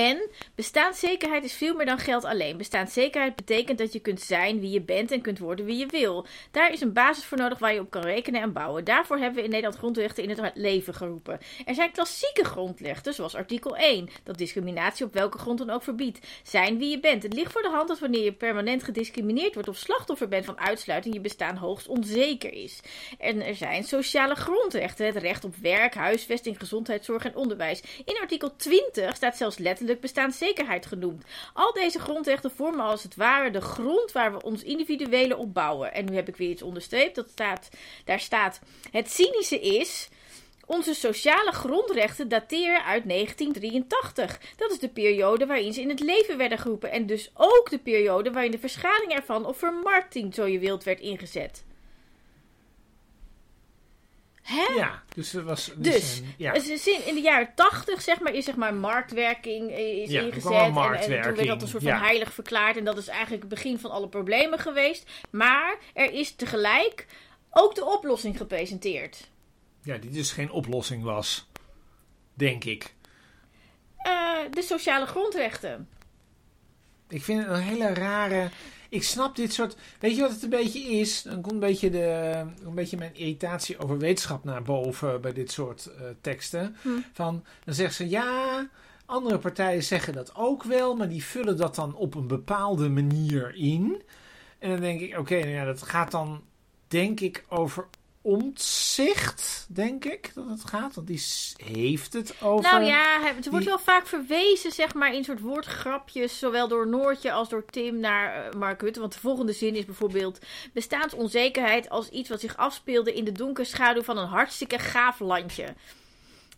En bestaanszekerheid is veel meer dan geld alleen. Bestaanszekerheid betekent dat je kunt zijn wie je bent en kunt worden wie je wil. Daar is een basis voor nodig waar je op kan rekenen en bouwen. Daarvoor hebben we in Nederland grondrechten in het leven geroepen. Er zijn klassieke grondrechten, zoals artikel 1, dat discriminatie op welke grond dan ook verbiedt. Zijn wie je bent. Het ligt voor de hand dat wanneer je permanent gediscrimineerd wordt of slachtoffer bent van uitsluiting, je bestaan hoogst onzeker is. En er zijn sociale grondrechten, het recht op werk, huisvesting, gezondheidszorg en onderwijs. In artikel 20 staat zelfs letterlijk bestaanszekerheid genoemd. Al deze grondrechten vormen als het ware de grond waar we ons individuele op bouwen. En nu heb ik weer iets onderstreept. Dat staat, daar staat: Het cynische is. Onze sociale grondrechten dateren uit 1983. Dat is de periode waarin ze in het leven werden geroepen. En dus ook de periode waarin de verschaling ervan of vermarkting, zo je wilt, werd ingezet. Hè? Ja, dus er was... Dus, een- ja. In, de jaren tachtig, zeg maar, is zeg maar marktwerking eh, is Ja, ingezet. wel En, en toen marktwerking, werd dat een soort van ja. heilig verklaard. En dat is eigenlijk het begin van alle problemen geweest. Maar er is tegelijk ook de oplossing gepresenteerd. ja, die dus geen oplossing was. Denk ik. Eh, de sociale grondrechten. Ik vind het een hele rare. Ik snap dit soort. Weet je wat het een beetje is? Dan komt een beetje, de, een beetje mijn irritatie over wetenschap naar boven bij dit soort eh, teksten. Hm. Van, dan zeggen ze ja. Andere partijen zeggen dat ook wel, maar die vullen dat dan op een bepaalde manier in. En dan denk ik, oké, nou ja, dat gaat dan, denk ik, over omzicht, denk ik dat het gaat. Want die heeft het over. Nou ja, het wordt die- wel vaak verwezen, zeg maar, in soort woordgrapjes, zowel door Noortje als door Tim naar eh, Mark Rutte. Want de volgende zin is bijvoorbeeld: bestaansonzekerheid als iets wat zich afspeelde in de donkere schaduw van een hartstikke gaaf landje.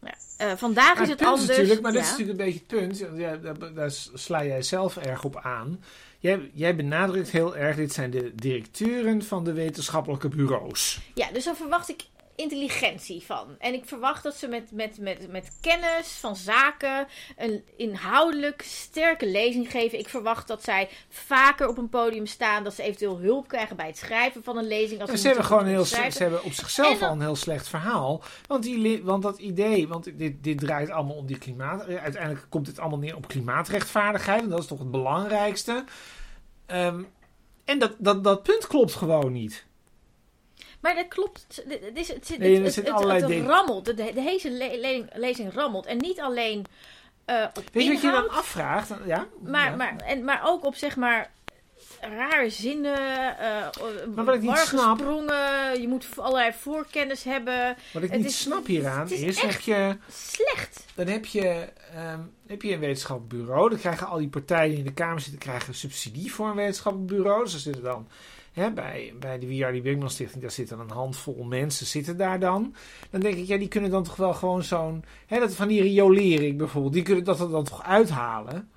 Ja, eh, vandaag Maar is het het anders. natuurlijk, maar ja. dit is natuurlijk een beetje het punt. Ja, daar, daar sla jij zelf erg op aan. Jij, jij benadrukt heel erg, dit zijn de directeuren van de wetenschappelijke bureaus. Ja, dus daar verwacht ik intelligentie van. En ik verwacht dat ze met, met, met, met kennis van zaken een inhoudelijk sterke lezing geven. Ik verwacht dat zij vaker op een podium staan. Dat ze eventueel hulp krijgen bij het schrijven van een lezing. Als ze hebben gewoon heel, ze hebben op zichzelf dan- al een heel slecht verhaal. Want, die, want dat idee, want dit, dit draait allemaal om die klimaat. eh, Uiteindelijk komt dit allemaal neer op klimaatrechtvaardigheid. En dat is toch het belangrijkste. Ehm, en dat, dat, dat punt klopt gewoon niet. Maar dat klopt. Het, is, het, zit- Nee, het, het, rammelt. De, de hele le- lezing, lezing rammelt. En niet alleen op Weet je wat je dan afvraagt? Ja? Maar, Ja. maar, en, maar ook op zeg maar rare zinnen, eh Maar wat ik niet snap- sprongen, je moet allerlei voorkennis hebben. Wat ik het niet is- snap hieraan is is, heb je... Slecht. Dan heb je, ehm, heb je een wetenschappelijk bureau. Dan krijgen al die partijen die in de Kamer zitten krijgen subsidie voor een wetenschappelijk bureau. Dus er zitten dan hè, bij, bij de W.R.D. Wigman Stichting, daar zitten een handvol mensen zitten daar dan. Dan denk ik, ja, die kunnen dan toch wel gewoon zo'n... Dat van die riolering bijvoorbeeld, die kunnen dat dan toch uithalen.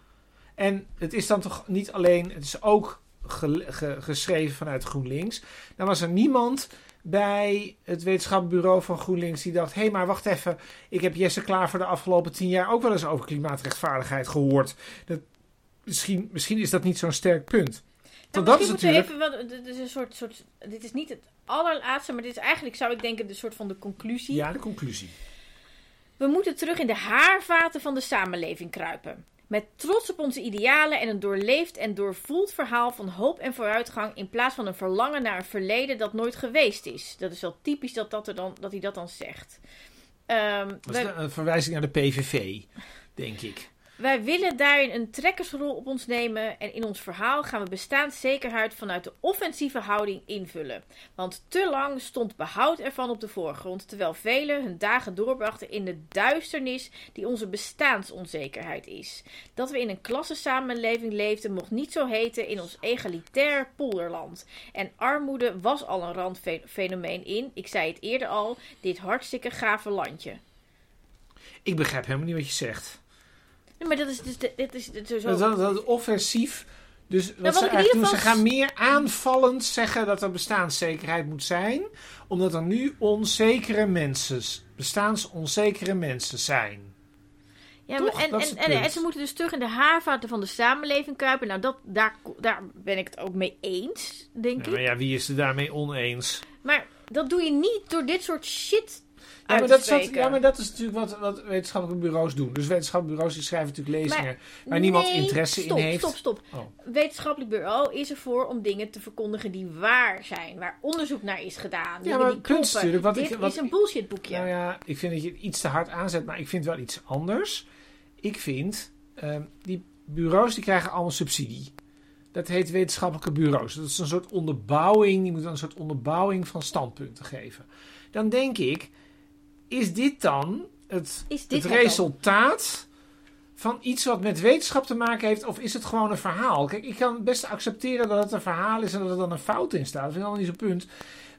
En het is dan toch niet alleen... Het is ook ge- ge- geschreven vanuit GroenLinks. Dan was er niemand bij het wetenschappelijk bureau van GroenLinks die dacht: hé, hey, maar wacht even. Ik heb Jesse Klaar voor de afgelopen tien jaar ook wel eens over klimaatrechtvaardigheid gehoord. Dat, misschien, misschien is dat niet zo'n sterk punt. Dat is natuurlijk. even, dit is een soort, soort, dit is niet het allerlaatste, maar dit is eigenlijk, zou ik denken, de soort van de conclusie. Ja, de conclusie. We moeten terug in de haarvaten van de samenleving kruipen. Met trots op onze idealen en een doorleefd en doorvoeld verhaal van hoop en vooruitgang. In plaats van een verlangen naar een verleden dat nooit geweest is. Dat is wel typisch dat, dat, er dan, dat hij dat dan zegt. Ehm, Dat is een verwijzing naar de PVV, denk ik. Wij willen daarin een trekkersrol op ons nemen. En in ons verhaal gaan we bestaanszekerheid vanuit de offensieve houding invullen. Want te lang stond behoud ervan op de voorgrond. Terwijl velen hun dagen doorbrachten in de duisternis die onze bestaansonzekerheid is. Dat we in een klassensamenleving leefden mocht niet zo heten in ons egalitair polderland. En armoede was al een randfenomeen in, ik zei het eerder al, dit hartstikke gave landje. Ik begrijp helemaal niet wat je zegt. Nee, maar dat is dus... Dit is, dit is zo... Dat, offensief. Dus wat ze eigenlijk ze gaan meer aanvallend zeggen dat er bestaanszekerheid moet zijn. Omdat er nu onzekere mensen, bestaansonzekere mensen zijn. Ja, Toch? maar en, en, het en, en punt. ze moeten dus terug in de haarvaten van de samenleving kruipen. Nou, dat, daar, daar ben ik het ook mee eens, denk Ja, ik. maar ja, wie is er daarmee oneens? Maar dat doe je niet door dit soort shit Ja, maar, dat ja, maar dat is natuurlijk wat, wat wetenschappelijke bureaus doen. Dus wetenschappelijke bureaus die schrijven natuurlijk lezingen waar niemand interesse stop, in heeft. Stop, stop, Oh. Wetenschappelijk bureau is ervoor om dingen te verkondigen die waar zijn. Waar onderzoek naar is gedaan. dingen maar die kloppen. natuurlijk, wat Dit ik- wat- is een bullshitboekje. Nou ja, ik vind dat je het iets te hard aanzet, maar ik vind wel iets anders. Ik vind, ehm, die bureaus die krijgen allemaal subsidie. Dat heet wetenschappelijke bureaus. Dat is een soort onderbouwing, die moeten een soort onderbouwing van standpunten geven. Dan denk ik, is dit dan het, Is dit het resultaat van iets wat met wetenschap te maken heeft, of is het gewoon een verhaal? Kijk, ik kan best accepteren dat het een verhaal is en dat er dan een fout in staat. Dat vind ik allemaal niet zo'n punt.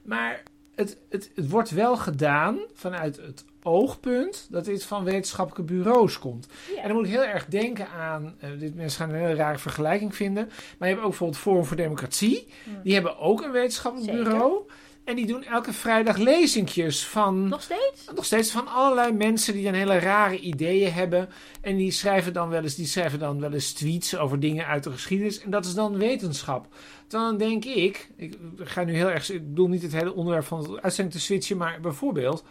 Maar het, het, het wordt wel gedaan vanuit het oogpunt dat dit van wetenschappelijke bureaus komt. Ja. En dan moet ik heel erg denken aan, eh, dit mensen gaan een hele rare vergelijking vinden, maar je hebt ook bijvoorbeeld Forum voor Democratie. Die hebben ook een wetenschappelijk Zeker. bureau. En die doen elke vrijdag lezingjes van Nog steeds? nog steeds van allerlei mensen die dan hele rare ideeën hebben. En die schrijven dan wel eens, die schrijven dan wel eens tweets over dingen uit de geschiedenis. En dat is dan wetenschap. Dan denk ik, ik ga nu heel erg, ik bedoel niet het hele onderwerp van de uitzending te switchen, maar bijvoorbeeld.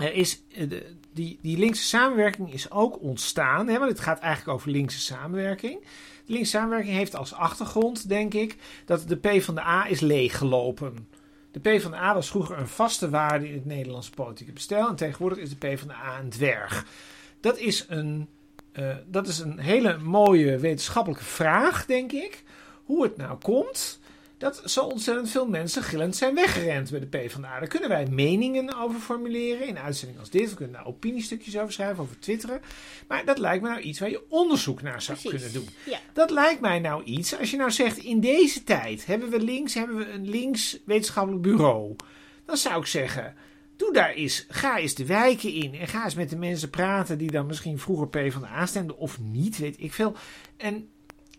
Er is, eh, de- die, die linkse samenwerking is ook ontstaan. Hè, want het gaat eigenlijk over linkse samenwerking. De linkse samenwerking heeft als achtergrond, denk ik, dat de P van de A is leeggelopen. De PvdA was vroeger een vaste waarde in het Nederlandse politieke bestel. En tegenwoordig is de PvdA een dwerg. Dat is een, eh, dat is een hele mooie wetenschappelijke vraag, denk ik. Hoe het nou komt dat zo ontzettend veel mensen gillend zijn weggerend bij de PvdA. Daar kunnen wij meningen over formuleren in uitzendingen als dit. We kunnen daar opiniestukjes over schrijven, over twitteren. Maar dat lijkt me nou iets waar je onderzoek naar zou Precies. kunnen doen. Ja. Dat lijkt mij nou iets. Als je nou zegt, in deze tijd hebben we links, hebben we een links wetenschappelijk bureau. Dan zou ik zeggen, doe daar eens, ga eens de wijken in. En ga eens met de mensen praten die dan misschien vroeger P van de A stemden of niet, weet ik veel. En,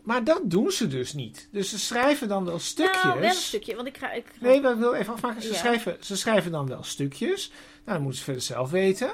maar dat doen ze dus niet. Dus ze schrijven dan wel stukjes. Nou, wel een stukje. Want ik ga... Ik ga- Nee, maar ik wil even afmaken. Ze, Ja. schrijven, ze schrijven dan wel stukjes. Nou, dat moeten ze verder zelf weten.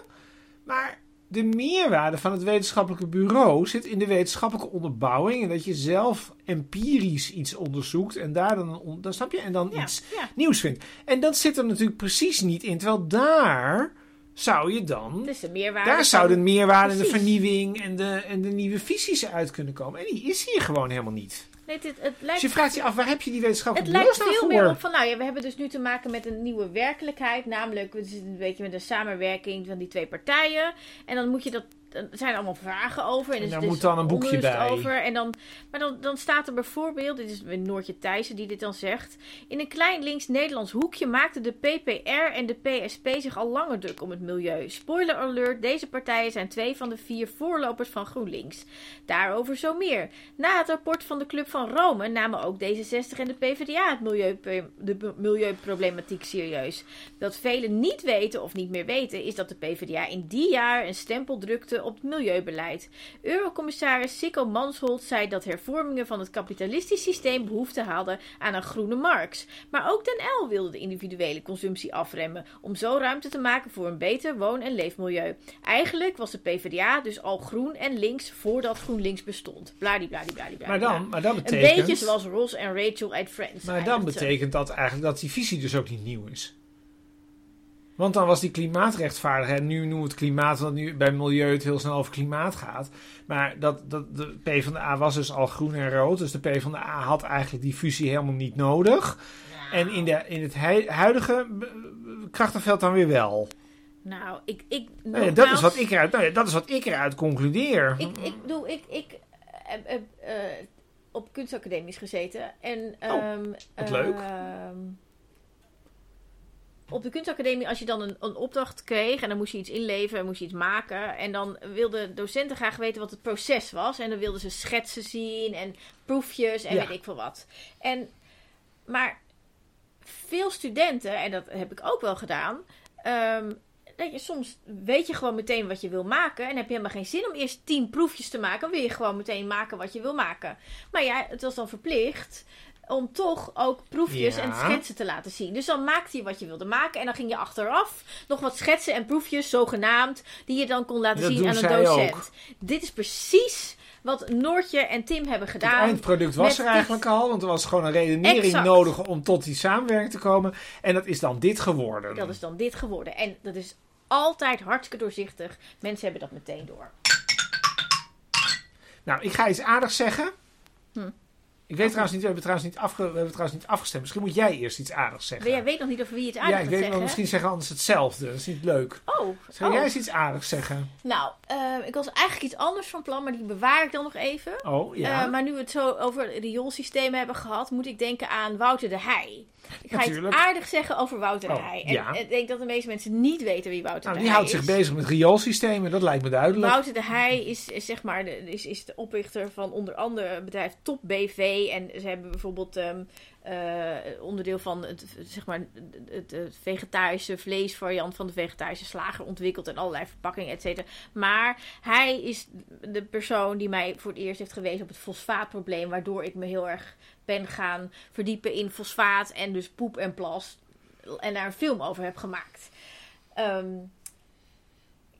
Maar de meerwaarde van het wetenschappelijke bureau zit in de wetenschappelijke onderbouwing. En dat je zelf empirisch iets onderzoekt. En daar dan, dan snap je, en dan ja, iets ja. nieuws vindt. En dat zit er natuurlijk precies niet in. Terwijl daar zou je dan. De. Daar zou de meerwaarde de vernieuwing en de, en de nieuwe visies uit kunnen komen. En die is hier gewoon helemaal niet. Nee, het Dus lijkt, je vraagt je af, waar heb je die het wetenschappelijke lijkt bureaus veel meer op van... Nou ja, we hebben dus nu te maken met een nieuwe werkelijkheid. Namelijk, we zitten een beetje met een samenwerking van die twee partijen. En dan moet je dat... Er zijn allemaal vragen over. En, En er daar dus moet dan een boekje bij. Over. En dan, maar dan, dan staat er bijvoorbeeld... Dit is Noortje Thijssen die dit dan zegt. In een klein links-Nederlands hoekje maakten de PPR en de PSP zich al langer druk om het milieu. Spoiler alert, deze partijen zijn twee van de vier voorlopers van GroenLinks. Daarover zo meer. Na het rapport van de Club van Rome namen ook D66 en de PvdA het milieu, de milieuproblematiek serieus. Wat velen niet weten of niet meer weten, is dat de PvdA in die jaar een stempel drukte op het milieubeleid. Eurocommissaris Sikko Mansholt zei dat hervormingen van het kapitalistisch systeem behoefte hadden aan een groene Marx. Maar ook Den L wilde de individuele consumptie afremmen, om zo ruimte te maken voor een beter woon- en leefmilieu. Eigenlijk was de PvdA dus al groen en links voordat GroenLinks bestond. Bladibladibladibla. Maar dan, maar dat Een betekent... beetje zoals Ross en Rachel uit Friends. Maar dan betekent dat eigenlijk dat die visie dus ook niet nieuw is. Want dan was die klimaatrechtvaardigheid. Nu noemen we het klimaat, want nu bij milieu het heel snel over klimaat gaat. Maar dat, dat, de PvdA was dus al groen en rood. Dus de PvdA had eigenlijk die fusie helemaal niet nodig. En in, de, in het hui- huidige eh, krachtenveld dan weer wel. Nou, ik... ik Nou ja, dat, is wat ik eruit, nou ja, dat is wat ik eruit concludeer. Ik, ik bedoel, ik, ik heb, heb eh, op kunstacademies gezeten. En, Oh, ehm, wat leuk. Op de kunstacademie, als je dan een, een opdracht kreeg en dan moest je iets inleveren, moest je iets maken. En dan wilden docenten graag weten wat het proces was. En dan wilden ze schetsen zien en proefjes en Ja. weet ik veel wat. En, maar veel studenten, en dat heb ik ook wel gedaan, ehm, dat je soms weet je gewoon meteen wat je wil maken. En heb je helemaal geen zin om eerst tien proefjes te maken. Dan wil je gewoon meteen maken wat je wil maken. Maar ja, het was dan verplicht om toch ook proefjes Ja. en schetsen te laten zien. Dus dan maakte je wat je wilde maken. En dan ging je achteraf nog wat schetsen en proefjes, zogenaamd, die je dan kon laten Dat zien aan een docent. ook. Dit is precies wat Noortje en Tim hebben Het gedaan. eindproduct was er dit- eigenlijk al, want er was gewoon een redenering Exact. nodig om tot die samenwerking te komen. En dat is dan dit geworden. Dat is dan dit geworden. En dat is altijd hartstikke doorzichtig. Mensen hebben dat meteen door. Nou, ik ga iets aardigs zeggen. Hm. Ik weet trouwens niet, we hebben trouwens niet, afge, we hebben trouwens niet afgestemd. Misschien moet jij eerst iets aardigs zeggen. Jij weet nog niet over wie het ja, aardig ik gaat weet zeggen. misschien zeggen anders hetzelfde. Dat is niet leuk. Oh, Zou oh. jij eens iets aardigs zeggen? nou, eh, ik was eigenlijk iets anders van plan, maar die bewaar ik dan nog even. Oh, ja. Eh, maar nu we het zo over rioolsystemen hebben gehad, moet ik denken aan Wouter de Heij. Ik ga Natuurlijk. iets aardigs zeggen over Wouter de Oh, Heij. En ja. ik denk dat de meeste mensen niet weten wie Wouter nou, de die Heij houdt is. zich bezig met rioolsystemen. Dat lijkt me duidelijk. Wouter de Heij is, is zeg maar de, is, is de oprichter van onder andere het bedrijf Top BV. En ze hebben bijvoorbeeld ehm, eh, onderdeel van het, zeg maar, het, vegetarische vleesvariant van de vegetarische slager ontwikkeld. En allerlei verpakkingen, et cetera. Maar hij is de persoon die mij voor het eerst heeft gewezen op het fosfaatprobleem. Waardoor ik me heel erg ben gaan verdiepen in fosfaat en dus poep en plas. En daar een film over heb gemaakt. Ehm,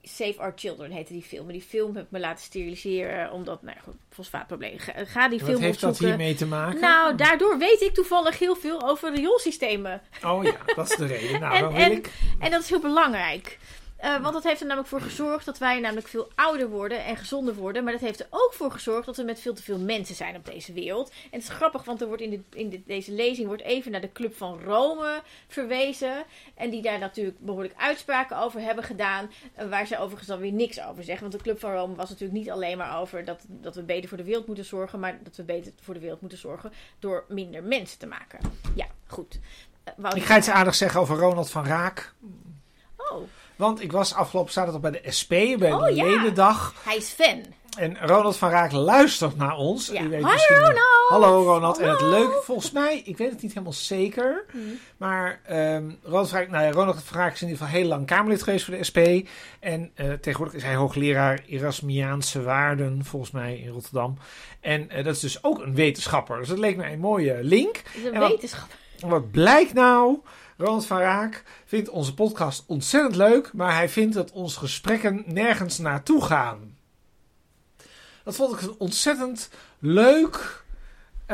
Save Our Children heette die film. En die film heb ik me laten steriliseren omdat, nou goed, fosfaatprobleem. Ga, ga die Wat film heeft dat opzoeken. hiermee te maken? Nou, daardoor weet ik toevallig heel veel over rioolsystemen. Oh ja, dat is de reden. Nou, en- ik... En dat is heel belangrijk. Eh, want dat heeft er namelijk voor gezorgd dat wij namelijk veel ouder worden en gezonder worden. Maar dat heeft er ook voor gezorgd dat we met veel te veel mensen zijn op deze wereld. En het is grappig, want er wordt in, in deze lezing wordt even naar de Club van Rome verwezen. En die daar natuurlijk behoorlijk uitspraken over hebben gedaan. eh, waar ze overigens dan weer niks over zeggen. Want de Club van Rome was natuurlijk niet alleen maar over dat, dat we beter voor de wereld moeten zorgen. Maar dat we beter voor de wereld moeten zorgen door minder mensen te maken. Ja, goed. Eh, Ik ga iets aardigs zeggen over Ronald van Raak. Oh, Want ik was afgelopen zaterdag bij de SP, bij Oh, de ja. ledendag. hij is fan. En Ronald van Raak luistert naar ons. Ja. U weet Hi, misschien- Ronald! Hallo Ronald. En het leuke, volgens mij, ik weet het niet helemaal zeker. Maar ehm, Ronald, van Raak, nou ja, Ronald van Raak is in ieder geval heel lang Kamerlid geweest voor de SP. En eh, tegenwoordig is hij hoogleraar Erasmiaanse waarden, volgens mij, in Rotterdam. En eh, dat is dus ook een wetenschapper. Dus dat leek mij een mooie link. Het is een En wat- wetenschap. En Wat blijkt nou? Ronald van Raak vindt onze podcast ontzettend leuk, maar hij vindt dat onze gesprekken nergens naartoe gaan. Dat vond ik ontzettend leuk.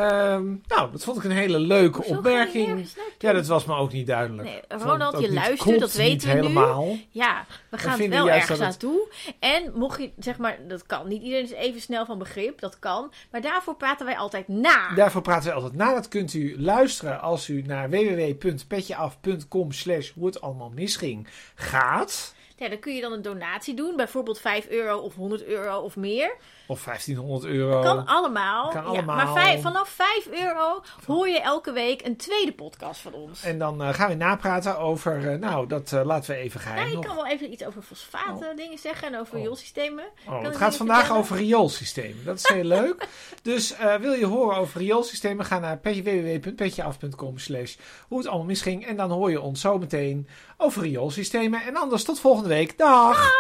Ehm, nou, dat vond ik een hele leuke opmerking. Ja, dat was me ook niet duidelijk. Nee, Ronald, je luistert, dat weten we nu. helemaal. Ja, we gaan het vinden wel ergens het- naartoe. En mocht je, zeg maar, dat kan. Niet iedereen is even snel van begrip, dat kan. Maar daarvoor praten wij altijd na. Daarvoor praten we altijd na. Dat kunt u luisteren als u naar www.petjeaf.com slash hoe het allemaal misging gaat. Ja, dan kun je dan een donatie doen. Bijvoorbeeld 5 euro of 100 euro of meer. Of 1500 euro. Kan allemaal. Kan Ja, allemaal. maar vijf- vanaf 5 euro hoor je elke week een tweede podcast van ons. En dan eh, gaan we napraten over, eh, nou, dat eh, laten we even geheim Ja, ik nog. kan wel even iets over fosfaten dingen zeggen en over Oh. rioolsystemen. Oh, het gaat vandaag vertellen? over rioolsystemen. Dat is heel leuk. Dus wil je horen over rioolsystemen, ga naar petje- www.petjeaf.com slash hoe het allemaal misging. En dan hoor je ons zo meteen over rioolsystemen. En anders tot volgende week. Dag!